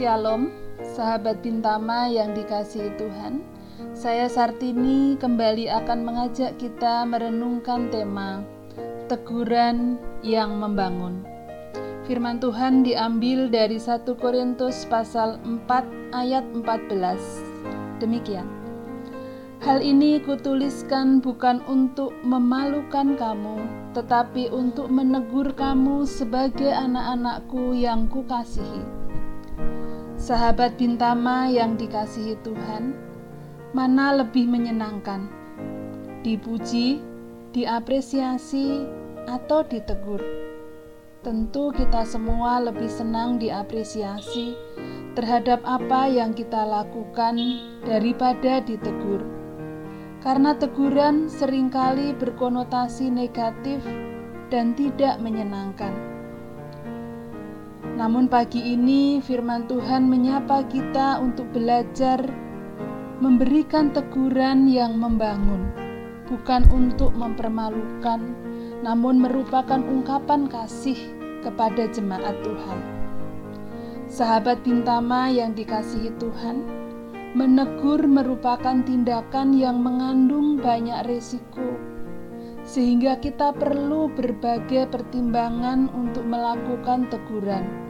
Shalom, sahabat Bintama yang dikasihi Tuhan. Saya Sartini kembali akan mengajak kita merenungkan tema teguran yang membangun. Firman Tuhan diambil dari 1 Korintus pasal 4 ayat 14. Demikian. Hal ini kutuliskan bukan untuk memalukan kamu, tetapi untuk menegur kamu sebagai anak-anakku yang kukasihi. Sahabat Bintama yang dikasihi Tuhan, mana lebih menyenangkan? Dipuji, diapresiasi, atau ditegur? Tentu kita semua lebih senang diapresiasi terhadap apa yang kita lakukan daripada ditegur karena teguran sering kali berkonotasi negatif dan tidak menyenangkan. Namun pagi ini firman Tuhan menyapa kita untuk belajar memberikan teguran yang membangun, bukan untuk mempermalukan, namun merupakan ungkapan kasih kepada jemaat Tuhan. Sahabat Bintama yang dikasihi Tuhan, Menegur merupakan tindakan yang mengandung banyak risiko, sehingga kita perlu berbagai pertimbangan untuk melakukan teguran.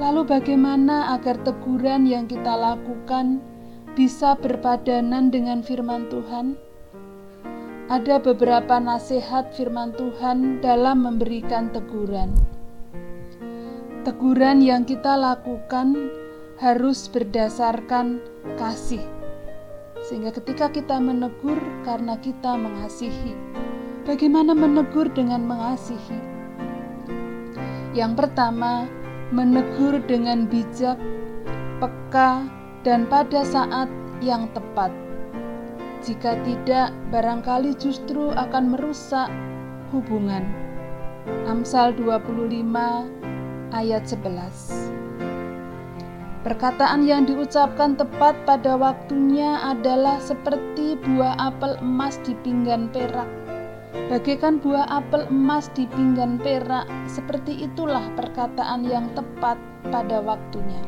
Lalu, bagaimana agar teguran yang kita lakukan bisa berpadanan dengan firman Tuhan? Ada beberapa nasihat firman Tuhan dalam memberikan teguran. Teguran yang kita lakukan harus berdasarkan kasih. Sehingga ketika kita menegur karena kita mengasihi. Bagaimana menegur dengan mengasihi? Yang pertama, menegur dengan bijak, peka, dan pada saat yang tepat. Jika tidak, barangkali justru akan merusak hubungan. Amsal 25 ayat 11 Perkataan yang diucapkan tepat pada waktunya adalah seperti buah apel emas di pinggan perak. Bagaikan buah apel emas di pinggan perak, seperti itulah perkataan yang tepat pada waktunya.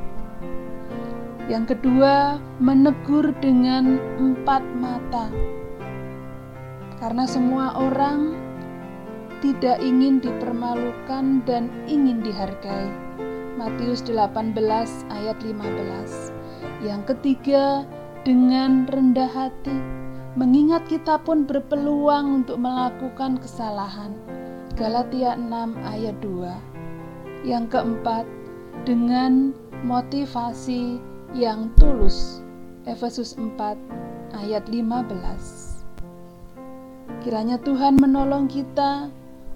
Yang kedua, menegur dengan empat mata, karena semua orang tidak ingin dipermalukan dan ingin dihargai. Matius 18 ayat 15. Yang ketiga, dengan rendah hati, mengingat kita pun berpeluang untuk melakukan kesalahan. Galatia 6 ayat 2. Yang keempat, dengan motivasi yang tulus. Efesus 4 ayat 15. Kiranya Tuhan menolong kita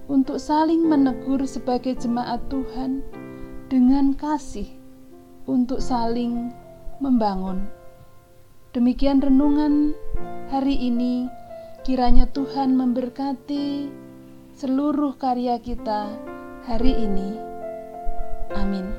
untuk saling menegur sebagai jemaat Tuhan dengan kasih untuk saling membangun. Demikian renungan hari ini. Kiranya Tuhan memberkati seluruh karya kita hari ini. Amin.